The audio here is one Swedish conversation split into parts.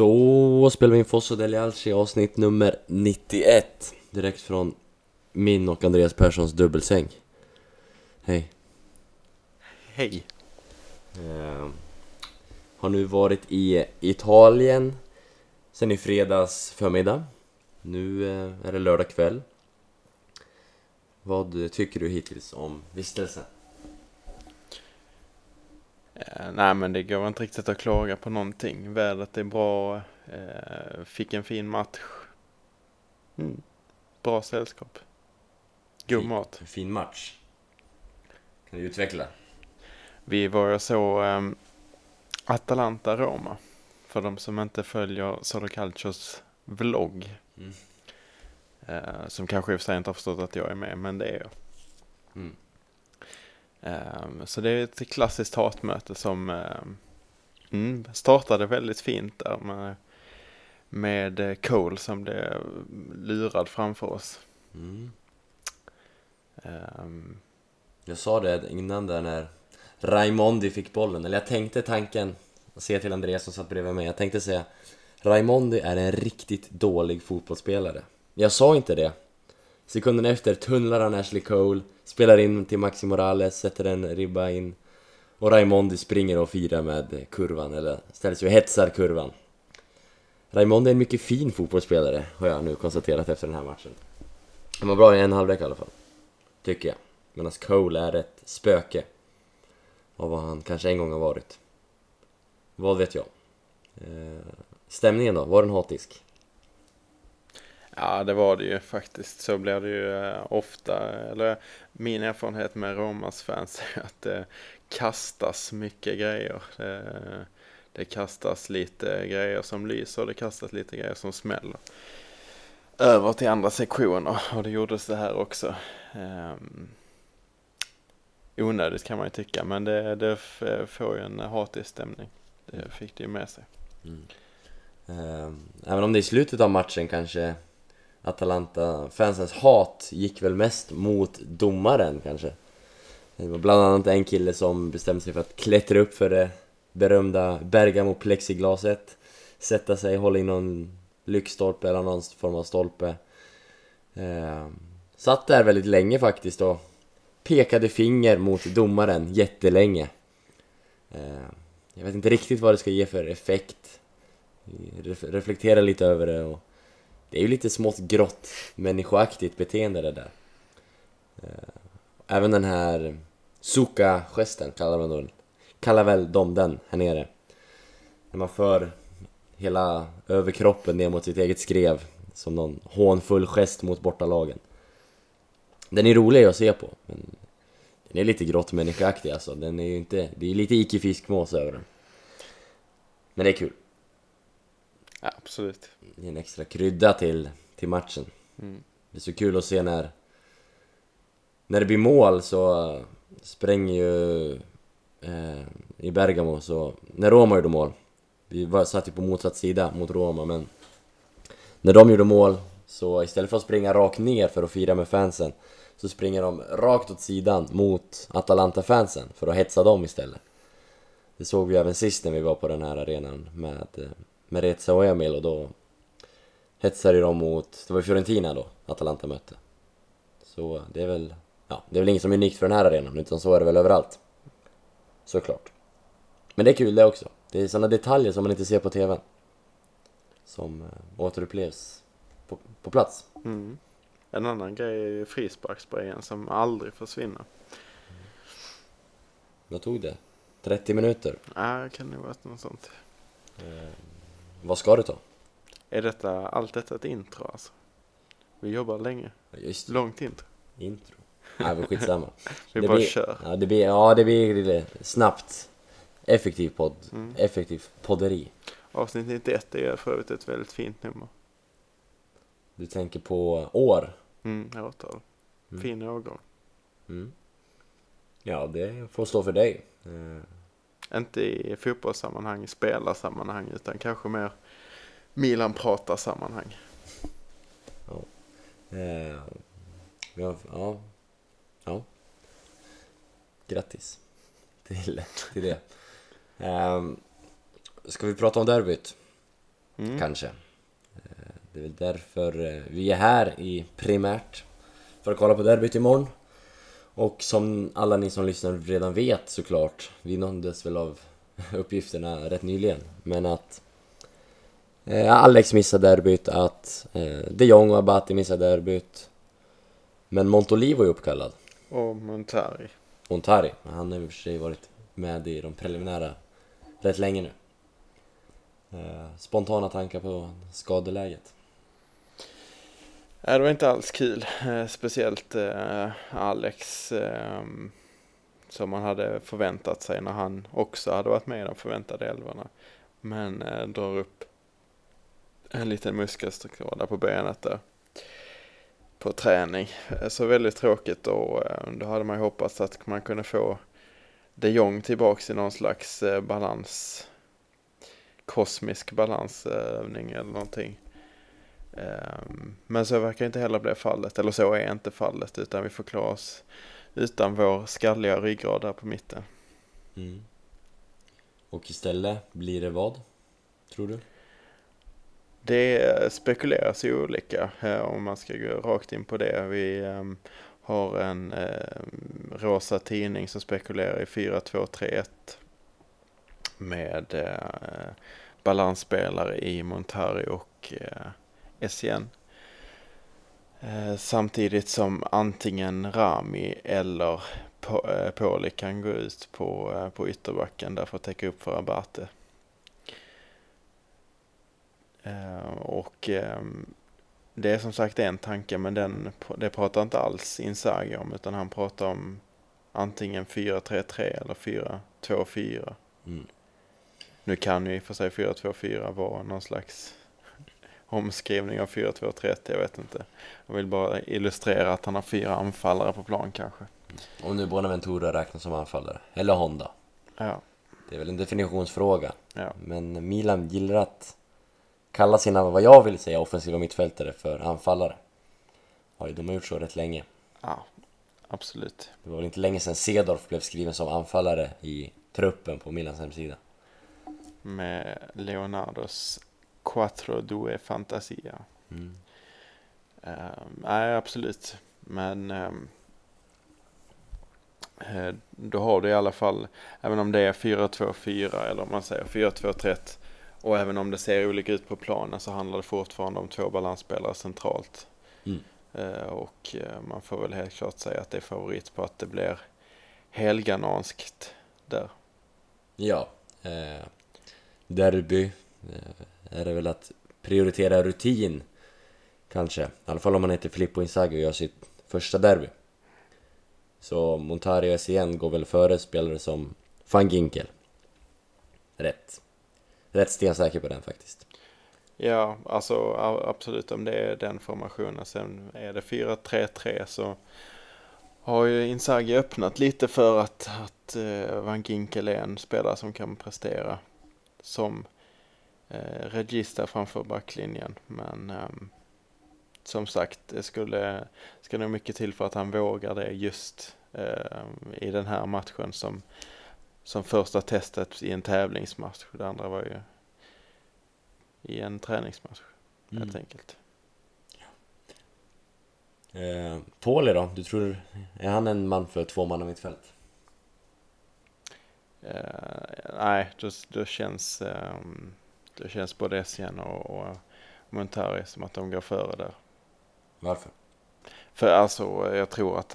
Då spelar vi in Fosso Deli Alci avsnitt nummer 91 Direkt från min och Andreas Perssons dubbelsäng. Hej. Hej! eh, Har nu varit i Italien Sen i fredags förmiddag. Nu eh, är det lördag kväll. Vad tycker du hittills om vistelsen? Eh, nej men det går inte riktigt att klaga på någonting. Vädret är bra, eh, fick en fin match. Mm. Bra sällskap. God Fin. mat. Fin match Kan du utveckla? Vi var och så um, Atalanta-Roma. För de som inte följer Sodocalcios vlogg. Mm. Eh, som kanske i och för sig inte har förstått att jag är med, men det är jag. Mm. Ehm, Så det är ett klassiskt hatmöte som mm, startade väldigt fint där med, med eh, Cole som blev lurad framför oss. Mm. Ehm, Jag sa det innan där när Raimondi fick bollen, eller jag tänkte tanken, och se till Andreas som satt bredvid mig, jag tänkte säga Raimondi är en riktigt dålig fotbollsspelare. Jag sa inte det. Sekunden efter tunnlar han Ashley Cole, spelar in till Maxi Morales, sätter en ribba in och Raimondi springer och firar med kurvan, eller ställer sig och hetsar kurvan. Raimondi är en mycket fin fotbollsspelare, har jag nu konstaterat efter den här matchen. Han var bra i en halvlek i alla fall, tycker jag. Medan Cole är ett spöke av vad han kanske en gång har varit. Vad vet jag? Eh, stämningen då, var den hatisk? Ja, det var det ju faktiskt. Så blir det ju eh, ofta. Eller min erfarenhet med Romas fans är att det kastas mycket grejer. Det, det kastas lite grejer som lyser och det kastas lite grejer som smäller. Över till andra sektioner och det gjordes det här också. Um, onödigt kan man ju tycka men det, det får ju en hatig stämning. Det fick det ju med sig. Eh, även om det i slutet av matchen kanske Atalanta-fansens hat gick väl mest mot domaren kanske. Det var bland annat en kille som bestämde sig för att klättra upp för det berömda Bergamo-plexiglaset Sätta sig, hålla i någon lyktstolpe eller någon form av stolpe. Eh, Satt där väldigt länge faktiskt och pekade finger mot domaren jättelänge. Eh, Jag vet inte riktigt vad det ska ge för effekt. Ref- Reflektera lite över det och det är ju lite smått grått människoaktigt beteende det där. Eh, även den här Suka-gesten kallar man då Kallar väl de den här nere. När man för hela överkroppen ner mot sitt eget skrev Som någon hånfull gest mot bortalagen. Den är rolig att se på men Den är lite grått människoaktig alltså. Den är ju inte, det är lite Ike fiskmås över den. Men det är kul. Ja, absolut. Det är en extra krydda till, till matchen Mm. Det är så kul att se när När det blir mål så spränger ju eh, I Bergamo så När Roma gjorde mål Vi var, satt ju på motsatt sida mot Roma men När de gjorde mål så istället för att springa rakt ner för att fira med fansen Så springer de rakt åt sidan mot Atalanta-fansen för att hetsa dem istället Det såg vi även sist när vi var på den här arenan med, eh, med Reza och Emil och då hetsade de mot, det var Fiorentina då, Atalanta mötte. Så det är väl, ja, det är väl inget som är unikt för den här arenan, utan så är det väl överallt. Såklart. Men det är kul det också. Det är sådana detaljer som man inte ser på TVn. Som eh, återupplevs på, på plats. Mm. En annan grej är ju frisparkssprayen som aldrig försvinner. Vad tog det? 30 minuter? Ja, kan det vara något sånt. Vad ska det ta? Är detta, allt detta ett intro alltså? Vi jobbar länge. Just det, Långt intro. intro. Nej men skitsamma. Vi det bara blir, kör. Ja det blir, ja det blir snabbt. Effektiv podd. Mm. Effektiv podderi. Avsnitt 91 är för övrigt ett väldigt fint nummer. Du tänker på år? Mm, årtal. Mm. Fin årgång. Mm. Ja, det får stå för dig. Inte i fotbollssammanhang, spelarsammanhang, utan kanske mer Milan pratar sammanhang. eh, ja, ja, ja. Grattis till, till det. Eh, ska vi prata om derbyt? Mm. kanske. Eh, Det är väl därför eh, vi är här i primärt. För att kolla på derbyt imorgon. Och som alla ni som lyssnar redan vet såklart, vi nåddes väl av uppgifterna rätt nyligen, men att eh, Alex missade derbyt, att eh, de Jong och Abati missade derbyt. Men Montolivo är uppkallad. Och Montari. Ontari, men han har i och för sig varit med i de preliminära rätt länge nu. Eh, spontana tankar på skadeläget? Nej, det var inte alls kul. Eh, speciellt eh, Alex eh, som man hade förväntat sig när han också hade varit med i de förväntade elvorna. Men eh, drar upp en liten muskelskada på benet där på träning. Eh, så väldigt tråkigt och eh, då hade man ju hoppats att man kunde få de Jong tillbaks i någon slags balans kosmisk balansövning eller någonting. Ehm, Men så verkar inte heller bli fallet, eller så är inte fallet, utan vi får klara oss utan vår skalliga ryggrad där på mitten. Mm. Och istället blir det vad? Tror du? Det spekuleras ju olika eh, om man ska gå rakt in på det. Vi ehm, har en ehm, rosa tidning som spekulerar i 4-2-3-1 med eh, balansspelare i Montari och eh, SCN. Eh, samtidigt som antingen Rami eller eh, Poli kan gå ut på, eh, på ytterbacken där för att täcka upp för Abate. Eh, och ehm, det är som sagt en tanke men den, det pratar inte alls Inzaghi om utan han pratar om antingen 4-3-3 eller 4-2-4. Mm. Nu kan ju i och för sig 4-2-4 vara någon slags omskrivning av 4-2-3-1, jag vet inte. Jag vill bara illustrera att han har fyra anfallare på plan kanske. Om nu Bonaventura räknas som anfallare, eller Honda. Ja, Det är väl en definitionsfråga. ja, Men Milan gillar att kalla sina, vad jag vill säga, offensiva mittfältare för anfallare. Har ju de har gjort så rätt länge. ja, absolut. Det var väl inte länge sedan Cedorf blev skriven som anfallare i truppen på Milans hemsida. Med Leonardos Quattro Due Fantasia. Mm. Ehm, nej, absolut. Men eh, då har du i alla fall, även om det är 4-2-4 eller om man säger 4-2-3-1 och även om det ser olika ut på planen så handlar det fortfarande om två balansspelare centralt. Mm. Eh, och eh, man får väl helt klart säga att det är favorit på att det blir helgananskt där. Ja, eh, derby Eh, är det väl att prioritera rutin kanske. I alla fall om man heter Filippo Inzaghi och gör sitt första derby. Så Montari och SCN går väl före spelare som van Ginkel. Rätt. Rätt stensäker på den faktiskt. Ja, alltså absolut om det är den formationen. Sen är det 4-3-3 så har ju Inzaghi öppnat lite för att, att eh, Van Ginkel är en spelare som kan prestera som eh, regista framför backlinjen. Men ehm, som sagt, det skulle, ska nog mycket till för att han vågar det just eh, i den här matchen som, som första testet i en tävlingsmatch. Det andra var ju i en träningsmatch helt enkelt. Eh, Pauli då? Du tror, är han en man för två man mittfält? Eh, nej, då, då känns ehm, det känns både Essien och, och Montari som att de går före där. Varför? För alltså, jag tror att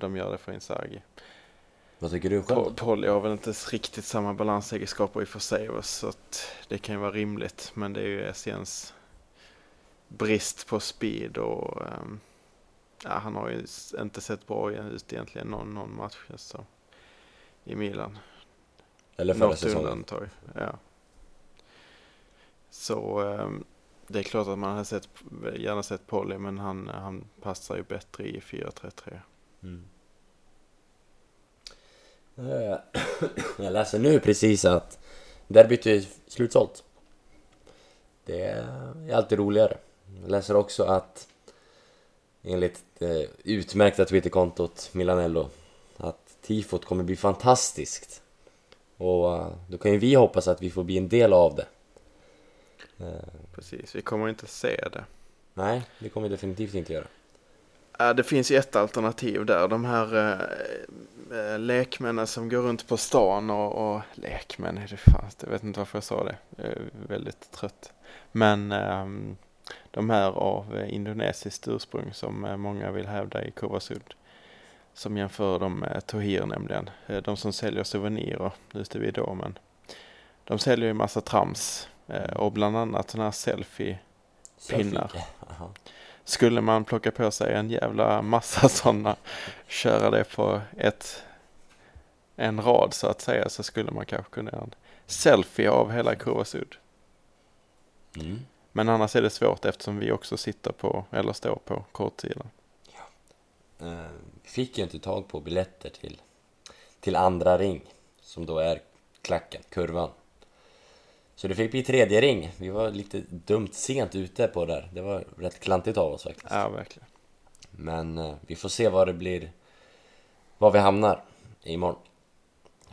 de gör det för Inzaghi. Vad tycker du själv? Po- Polly har väl inte riktigt samma balansegenskaper i för sig så att det kan ju vara rimligt. Men det är ju Essiens brist på speed och ehm, ja, han har ju inte sett bra ut egentligen någon, någon match så, i Milan. Eller förra Något säsongen? undantag, ja. Så ehm, det är klart att man hade sett, gärna sett Polly men han, han passar ju bättre i 4-3-3. Mm. Eh, jag läser nu precis att derbyt är slutsålt. Det är alltid roligare. Jag läser också att enligt det utmärkta Twitterkontot Milanello att tifot kommer bli fantastiskt. Och eh, då kan ju vi hoppas att vi får bli en del av det. Eh, Precis, vi kommer inte se det. nej, det kommer vi definitivt inte göra. Det finns ju ett alternativ där. De här eh, eh, lekmännen som går runt på stan och, och lekmän är det fan, jag vet inte varför jag sa det. Jag är väldigt trött. Men ehm, de här av eh, indonesiskt ursprung som eh, många vill hävda i Kovasud. Som jämför dem med Tohir nämligen. Eh, De som säljer souvenirer ute vid domen. De säljer ju massa trams eh, och bland annat den här selfie Pinnar. Selfie. Jaha. skulle man plocka på sig en jävla massa sådana, köra det på ett, en rad så att säga, så skulle man kanske kunna göra en selfie av hela Kovasud. Mm. Men annars är det svårt eftersom vi också sitter på, eller står på kortsidan. Eh, Vi fick ju inte tag på biljetter till, till andra ring, som då är klacken, kurvan. Så det fick bli tredje ring. Vi var lite dumt sent ute på det där. Det var rätt klantigt av oss faktiskt. Ja, verkligen. Men eh, vi får se vad det blir, var vi hamnar imorgon.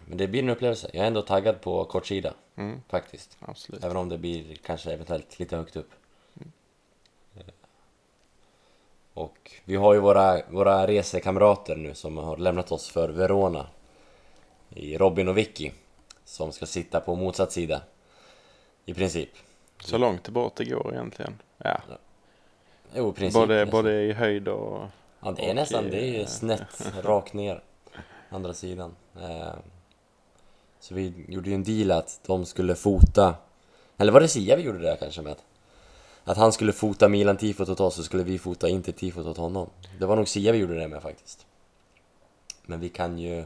Men det blir en upplevelse. Jag är ändå taggad på kortsida, Mm, faktiskt. absolut. Även om det blir kanske eventuellt lite högt upp. Eh, Och vi har ju våra, våra resekamrater nu som har lämnat oss för Verona. I Robin och Vicky. Som ska sitta på motsatt sida. I princip. Så långt bort det går egentligen. Ja, Jo, i princip. både, nästan. både i höjd och... Ja, det är nästan, i- det är ju snett rakt ner. Andra sidan. Eh, Så vi gjorde ju en deal att de skulle fota, eller var det Sia vi gjorde det kanske med? Att han skulle fota Milan-tifot åt oss så skulle vi fota Inter-tifot åt honom. Det var nog Sia vi gjorde det med faktiskt. Men vi kan ju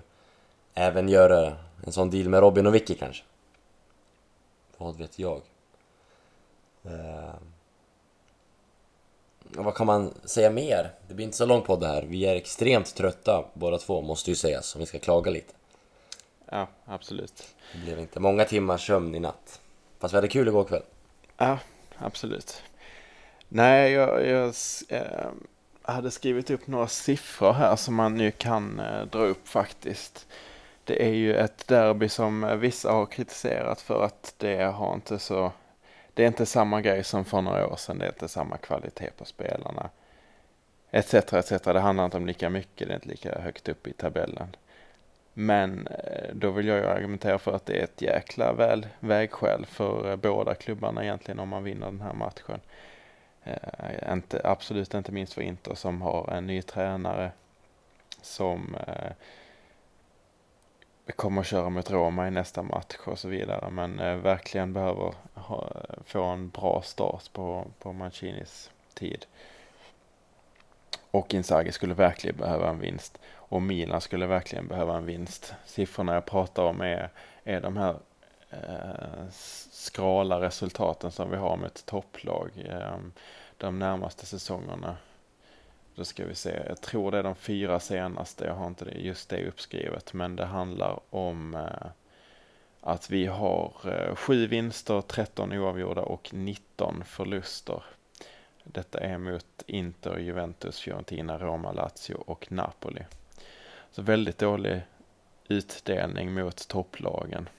även göra en sån deal med Robin och Vicky kanske. Vad vet jag? Eh, vad kan man säga mer? Det blir inte så lång podd det här. Vi är extremt trötta båda två, måste ju sägas, om vi ska klaga lite. Ja, absolut. Det blev inte många timmars sömn i natt. Fast vi hade kul igår kväll. Ja, absolut. Nej, jag, jag eh, hade skrivit upp några siffror här som man ju kan eh, dra upp faktiskt. Det är ju ett derby som vissa har kritiserat för att det har inte så det är inte samma grej som för några år sedan. Det är inte samma kvalitet på spelarna. Etc, etc. Det handlar inte om lika mycket. Det är inte lika högt upp i tabellen. Men eh, då vill jag ju argumentera för att det är ett jäkla väl vägskäl för eh, båda klubbarna egentligen om man vinner den här matchen. Äh, inte, absolut inte minst för Inter som har en ny tränare som äh, kommer att köra mot Roma i nästa match och så vidare. Men eh, verkligen behöver ha, få en bra start på, på Mancinis tid. Och Inzaghi skulle verkligen behöva en vinst. Och Milan skulle verkligen behöva en vinst. Siffrorna jag pratar om är, är de här eh, skrala resultaten som vi har med ett topplag eh, de närmaste säsongerna. Då ska vi se, jag tror det är de fyra senaste, jag har inte just det uppskrivet, men det handlar om eh, att vi har eh, sju vinster, 13 oavgjorda och 19 förluster. Detta är mot Inter, Juventus, Fiorentina, Roma, Lazio och Napoli. Så väldigt dålig utdelning mot topplagen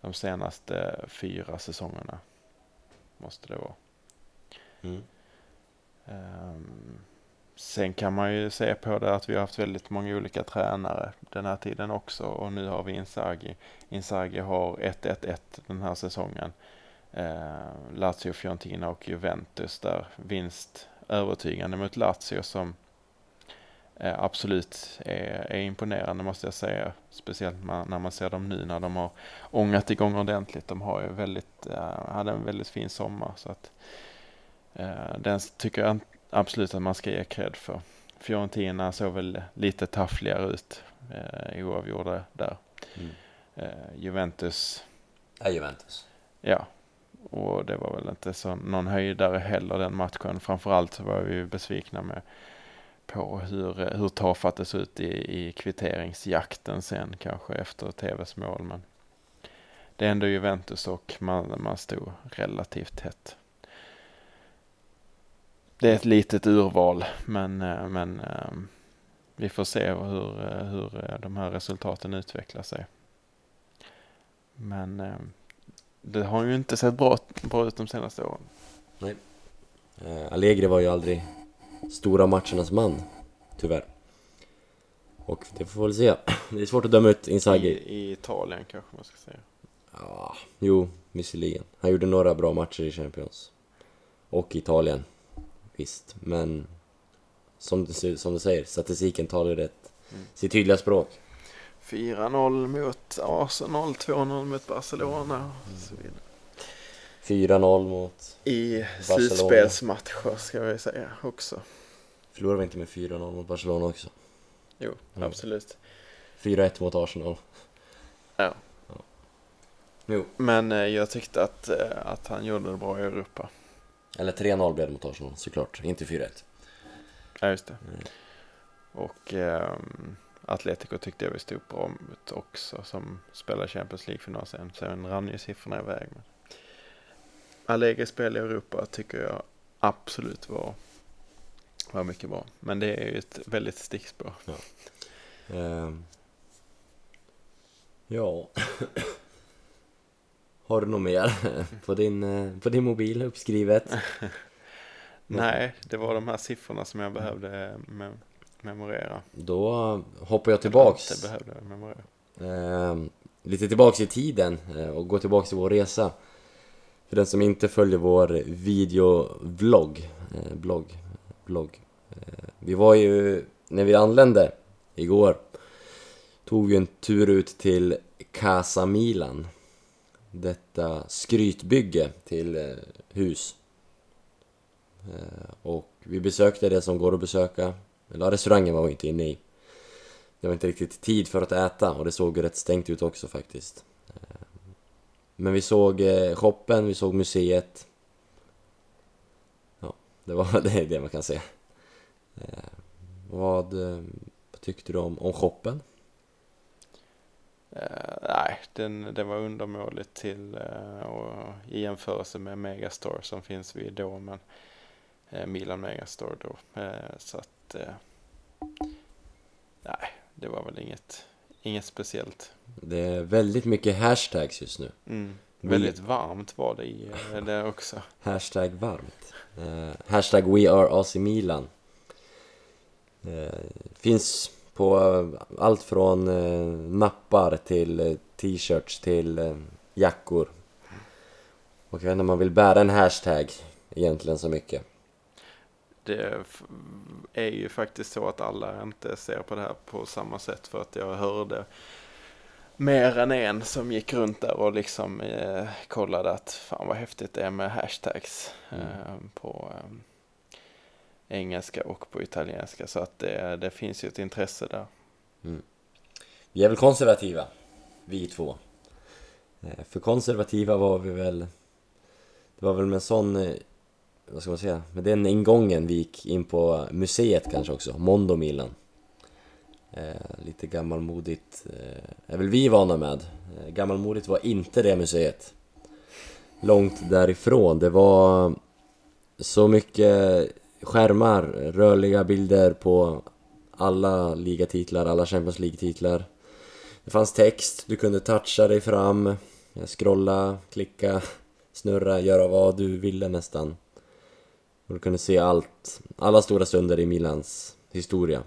de senaste fyra säsongerna. Måste det vara. Mm. Ehm, sen kan man ju se på det att vi har haft väldigt många olika tränare den här tiden också och nu har vi Inzaghi. Inzaghi har 1-1-1 den här säsongen. Eh, Lazio, Fiorentina och Juventus där vinst övertygande mot Lazio som eh, absolut är, är imponerande måste jag säga. Speciellt man, när man ser dem nu när de har ångat igång ordentligt. De har ju väldigt, eh, hade en väldigt fin sommar så att eh, den tycker jag absolut att man ska ge cred för. Fiorentina såg väl lite taffligare ut uh, oavgjorda där. Mm. Uh, Juventus, Ja, Juventus. ja, och det var väl inte så någon höjdare heller den matchen. Framförallt så var vi besvikna med på hur, hur tafatt det såg ut i, i kvitteringsjakten sen kanske efter TVs mål. Men det är ändå Juventus och man, man stod relativt tätt. Det är ett litet urval men, eh, men eh, vi får se hur, eh, hur de här resultaten utvecklar sig. Men det har ju inte sett bra, bra ut de senaste åren. Eh, Allegri var ju aldrig stora matchernas man, tyvärr. Och det får vi väl se. Det är svårt att döma ut I, Inzaghi. I Italien kanske man ska säga. Ja, jo, visserligen. Han gjorde några bra matcher i Champions. Och i Italien. Visst, men som du, som du säger, statistiken talar rätt. Mm. Sitt tydliga språk. 4-0 mot Arsenal, 2-0 mot Barcelona och så vidare. 4-0 mot... I Barcelona. slutspelsmatcher ska vi säga också. Förlorade vi inte med 4-0 mot Barcelona också? Jo, Mm. absolut. 4-1 mot Arsenal. Ja. Jo. Men eh, jag tyckte att, eh, att han gjorde det bra i Europa. Eller 3-0 blev det mot Arsenal, såklart. Inte 4-1. Ja, just det. Mm. Och ehm, Atletico tyckte jag vi stod bra mot också som spelade Champions League-final sen. Sen rann ju siffrorna iväg. Men Allegri spel i Europa tycker jag absolut var, var mycket bra. Men det är ju ett väldigt stickspår. Ehm. Ja. Har du något mer på din, eh, på din mobil uppskrivet? Nej, det var de här siffrorna som jag behövde mem- memorera. Då hoppar jag tillbaks. Inte behövde memorera. Ehm, lite tillbaks i tiden eh, och går tillbaks till vår resa. För den som inte följer vår videovlogg, eh, blogg, blogg. Eh, vi var ju, när vi anlände igår, tog vi en tur ut till Casa Milan. Detta skrytbygge till eh, hus. Eh, och vi besökte det som går att besöka, eller ja, restaurangen var vi inte inne i. Det var inte riktigt tid för att äta och det såg rätt stängt ut också faktiskt. Eh, men vi såg shoppen, vi såg museet. Ja, det var det, är det man kan säga. Vad, vad tyckte du om, om shoppen? Den, det var undermåligt till eh, och i jämförelse med Megastore som finns vid då, men eh, Milan Megastore då. Eh, så att nej, det var väl inget, inget speciellt. Det är väldigt mycket hashtags just nu. Mm. Väldigt varmt var det i det också. Hashtag varmt. Hashtag We Are AC Milan. Finns på allt från nappar till t-shirts till eh, jackor. Och jag vet inte om man vill bära en hashtag egentligen så mycket. Det är ju faktiskt så att alla inte ser på det här på samma sätt för att jag hörde mer än en som gick runt där och liksom eh, kollade att fan vad häftigt det är med hashtags eh, på eh, engelska och på italienska så att det, det finns ju ett intresse där. Vi är väl konservativa, vi två. Eh, för konservativa var vi väl... Det var väl med sån... Eh, vad ska man säga? Med den ingången vi gick in på museet kanske också, Mondo Milan. Eh, lite gammalmodigt eh, är väl vi vana med. Eh, gammalmodigt var inte det museet. Långt därifrån. Det var så mycket skärmar, rörliga bilder på alla ligatitlar, alla Champions League-titlar. Det fanns text, du kunde toucha dig fram, scrolla, klicka, snurra, göra vad du ville nästan. Och du kunde se allt, alla stora stunder i Milans historia.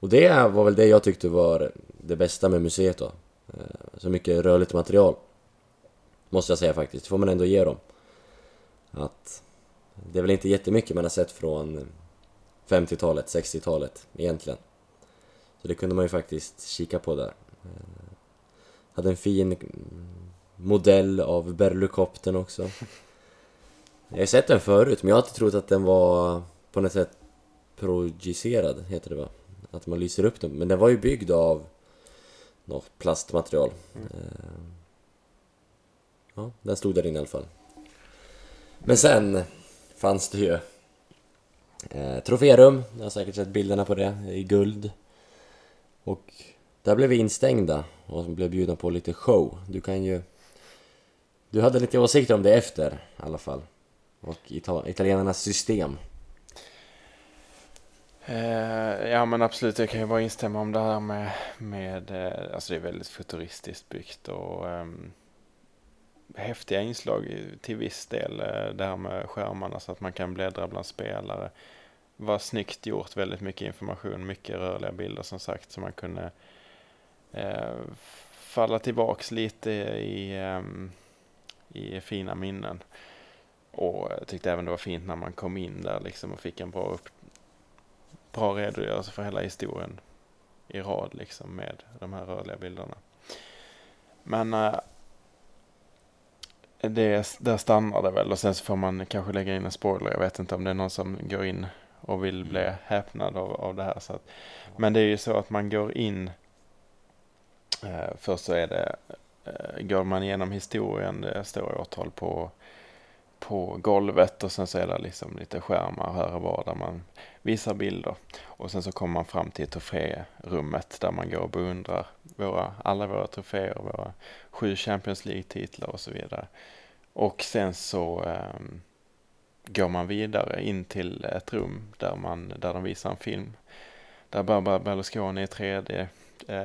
Och det var väl det jag tyckte var det bästa med museet då. Eh, så mycket rörligt material. Måste jag säga faktiskt, det får man ändå ge dem. Att det är väl inte jättemycket man har sett från 50-talet, 60-talet egentligen. Så det kunde man ju faktiskt kika på där. Eh, hade en fin mm, modell av Berlukoptern också. Jag har ju sett den förut, men jag har alltid trott att den var på något sätt projicerad, heter det va? Att man lyser upp den. Men den var ju byggd av något plastmaterial. Mm. Ja, den stod där inne i alla fall. Men sen fanns det ju eh, troférum, jag har säkert sett bilderna på det, i guld. Och där blev vi instängda och blev bjudna på lite show. Du kan ju... Du hade lite åsikter om det efter i alla fall. Och italienarnas system. Eh, ja men absolut, jag kan ju bara instämma om det här med, med eh, alltså det är väldigt futuristiskt byggt och ehm, häftiga inslag till viss del. Eh, det här med skärmarna så att man kan bläddra bland spelare. Var snyggt gjort, väldigt mycket information, mycket rörliga bilder som sagt så man kunde eh, falla tillbaks lite i, eh, i fina minnen. Och jag tyckte även det var fint när man kom in där liksom och fick en bra, upp, bra redogörelse för hela historien i rad liksom med de här rörliga bilderna. Men eh, det, där stannar det väl och sen så får man kanske lägga in en spoiler. Jag vet inte om det är någon som går in och vill bli mm. häpnad av, av det här. Så att, men det är ju så att man går in, eh, först så är det, eh, går man igenom historien, det står årtal på på golvet och sen så är det liksom lite skärmar här och var där man visar bilder. Och sen så kommer man fram till troférummet där man går och beundrar våra, alla våra troféer, våra sju Champions League-titlar och så vidare. Och sen så um, går man vidare in till ett rum där, man, där de visar en film. Där Barbara Berlusconi i 3D, eh,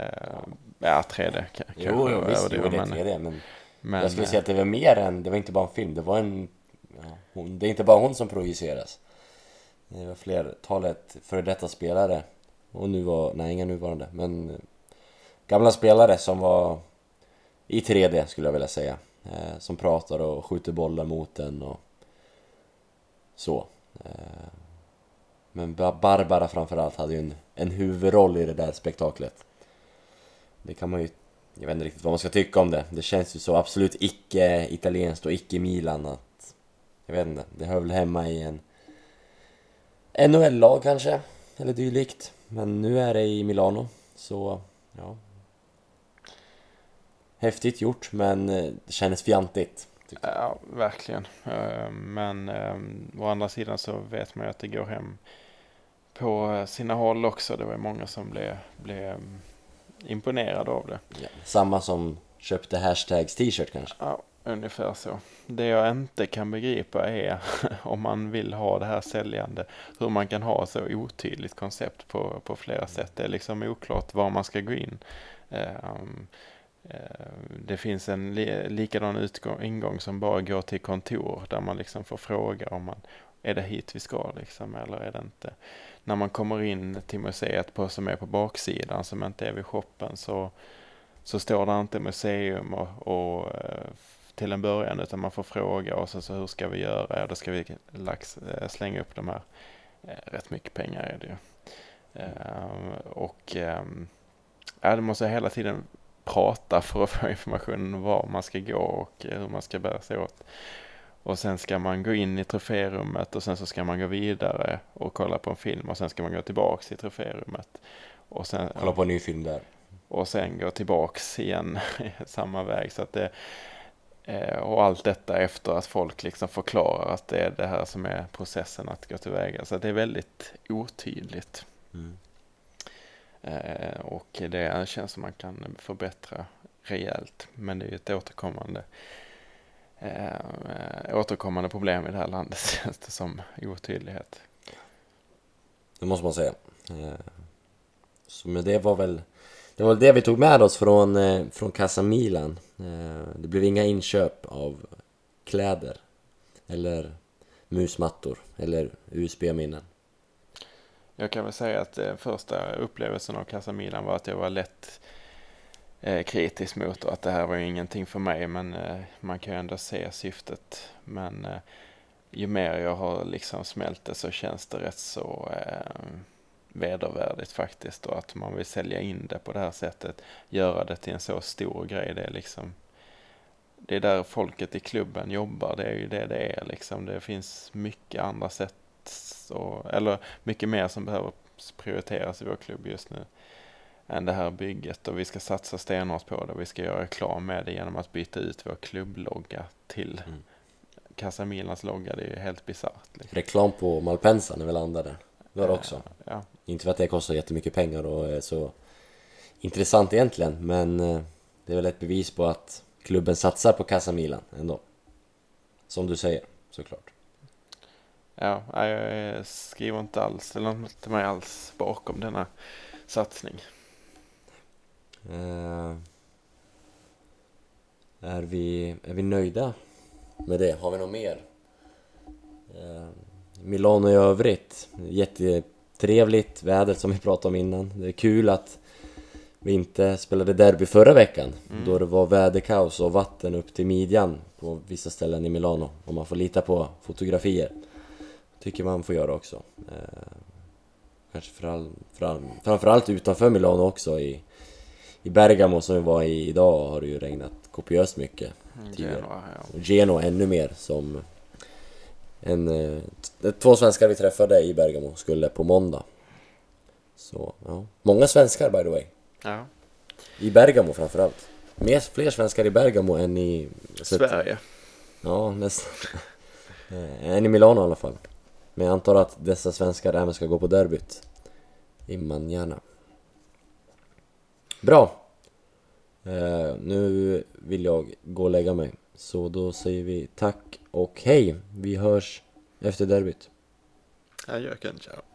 ja 3D kanske. Jo, jo visst, jo, det är 3D men, men jag skulle säga att det var mer än, det var inte bara en film, det var en ja, hon, det är inte bara hon som projiceras. Det var flertalet före detta spelare och nu var, nej inga nuvarande, men eh, gamla spelare som var i 3D skulle jag vilja säga. Eh, som pratar och skjuter bollar mot en och så. Eh, men Barbara framförallt hade ju en, en huvudroll i det där spektaklet. Det kan man ju, jag vet inte riktigt vad man ska tycka om det. Det känns ju så absolut icke italienskt och icke Milan att jag vet inte, det hör väl hemma i en NHL-lag kanske, eller dylikt. Men nu är det i Milano, så ja. Häftigt gjort, men eh, det kändes fjantigt. Ja, verkligen. Eh, men um, å andra sidan så vet man ju att det går hem på sina håll också. Det var många som blev, blev imponerade av det. Ja, samma som köpte hashtags t-shirt kanske? Ja, Ungefär så. Det jag inte kan begripa är om man vill ha det här säljande, hur man kan ha så otydligt koncept på, på flera sätt. Det är liksom oklart var man ska gå in. Um, Eh, det finns en likadan utgång, ingång som bara går till kontor där man liksom får fråga om man är det hit vi ska liksom eller är det inte. När man kommer in till museet på, som är på baksidan som inte är vid shoppen så, så står det inte museum och, och eh, till en början utan man får fråga och så, så hur ska vi göra? Ja, då ska vi lax, eh, slänga upp de här. Rätt mycket pengar är det ju. Uh, och ehm, ja, det måste hela tiden prata för att få information om var man ska gå och hur man ska bära sig åt. Och sen ska man gå in i troférummet och sen så ska man gå vidare och kolla på en film och sen ska man gå tillbaks i troférummet. Och sen, kolla på en ny film där. Och sen gå tillbaks igen samma väg. Så att det, Eh, och allt detta efter att folk liksom förklarar att det är det här som är processen att gå tillväga. Så det är väldigt otydligt. Mm. Eh, och det känns som man kan förbättra rejält. Men det är ju ett återkommande eh, återkommande problem i det här landet känns det som otydlighet. Det måste man säga. Eh, så men det var väl det var det vi tog med oss från, eh, från Casa Milan. Eh, det blev inga inköp av kläder eller musmattor eller USB-minnen. Jag kan väl säga att den första upplevelsen av Casa Milan var att jag var lätt eh, kritisk mot och att det här var ju ingenting för mig men eh, man kan ju ändå se syftet. Men ju mer jag har liksom smält det så känns det rätt så vedervärdigt faktiskt och att man vill sälja in det på det här sättet, göra det till en så stor grej. Det är liksom det är där folket i klubben jobbar, det är ju det det är liksom. Det finns mycket andra sätt, och, eller mycket mer som behöver prioriteras i vår klubb just nu än det här bygget och vi ska satsa stenhårt på det. Vi ska göra reklam med det genom att byta ut vår klubblogga till mm. Casa Milans logga. Det är ju helt bisarrt. Liksom. Reklam på Malpensa när vi landade. Det var det också. Ja. Inte för att det kostar jättemycket pengar och är så intressant egentligen, men eh, det är väl ett bevis på att klubben satsar på Casa Milan ändå. Som du säger, såklart. Ja, jag skriver inte alls, eller inte mig alls bakom denna satsning. Uh, är vi, är vi nöjda med det? Har vi något mer? Eh, Milano i övrigt, jättetrevligt väder som vi pratade om innan. Det är kul att vi inte spelade derby förra veckan Mm. då det var väderkaos och vatten upp till midjan på vissa ställen i Milano och man får lita på fotografier. Tycker man får göra också. Eh, kanske för all, för all, framförallt utanför Milano också i, i Bergamo som vi var i idag har det ju regnat kopiöst mycket. Tidigare. Genoa, ja. Genoa ännu mer som en, eh, två svenskar vi träffade i Bergamo skulle på måndag. Så, ja. Många svenskar by the way. ja. I Bergamo framförallt. Mer, fler svenskar i Bergamo än i... så att- Sverige. Ja, nästan. Eh, än i Milano i alla fall. Men jag antar att dessa svenskar även ska gå på derbyt i Manjana. Bra! Eh, nu vill jag gå och lägga mig. Så då säger vi tack och hej! Vi hörs efter derbyt. Adjöken, ciao.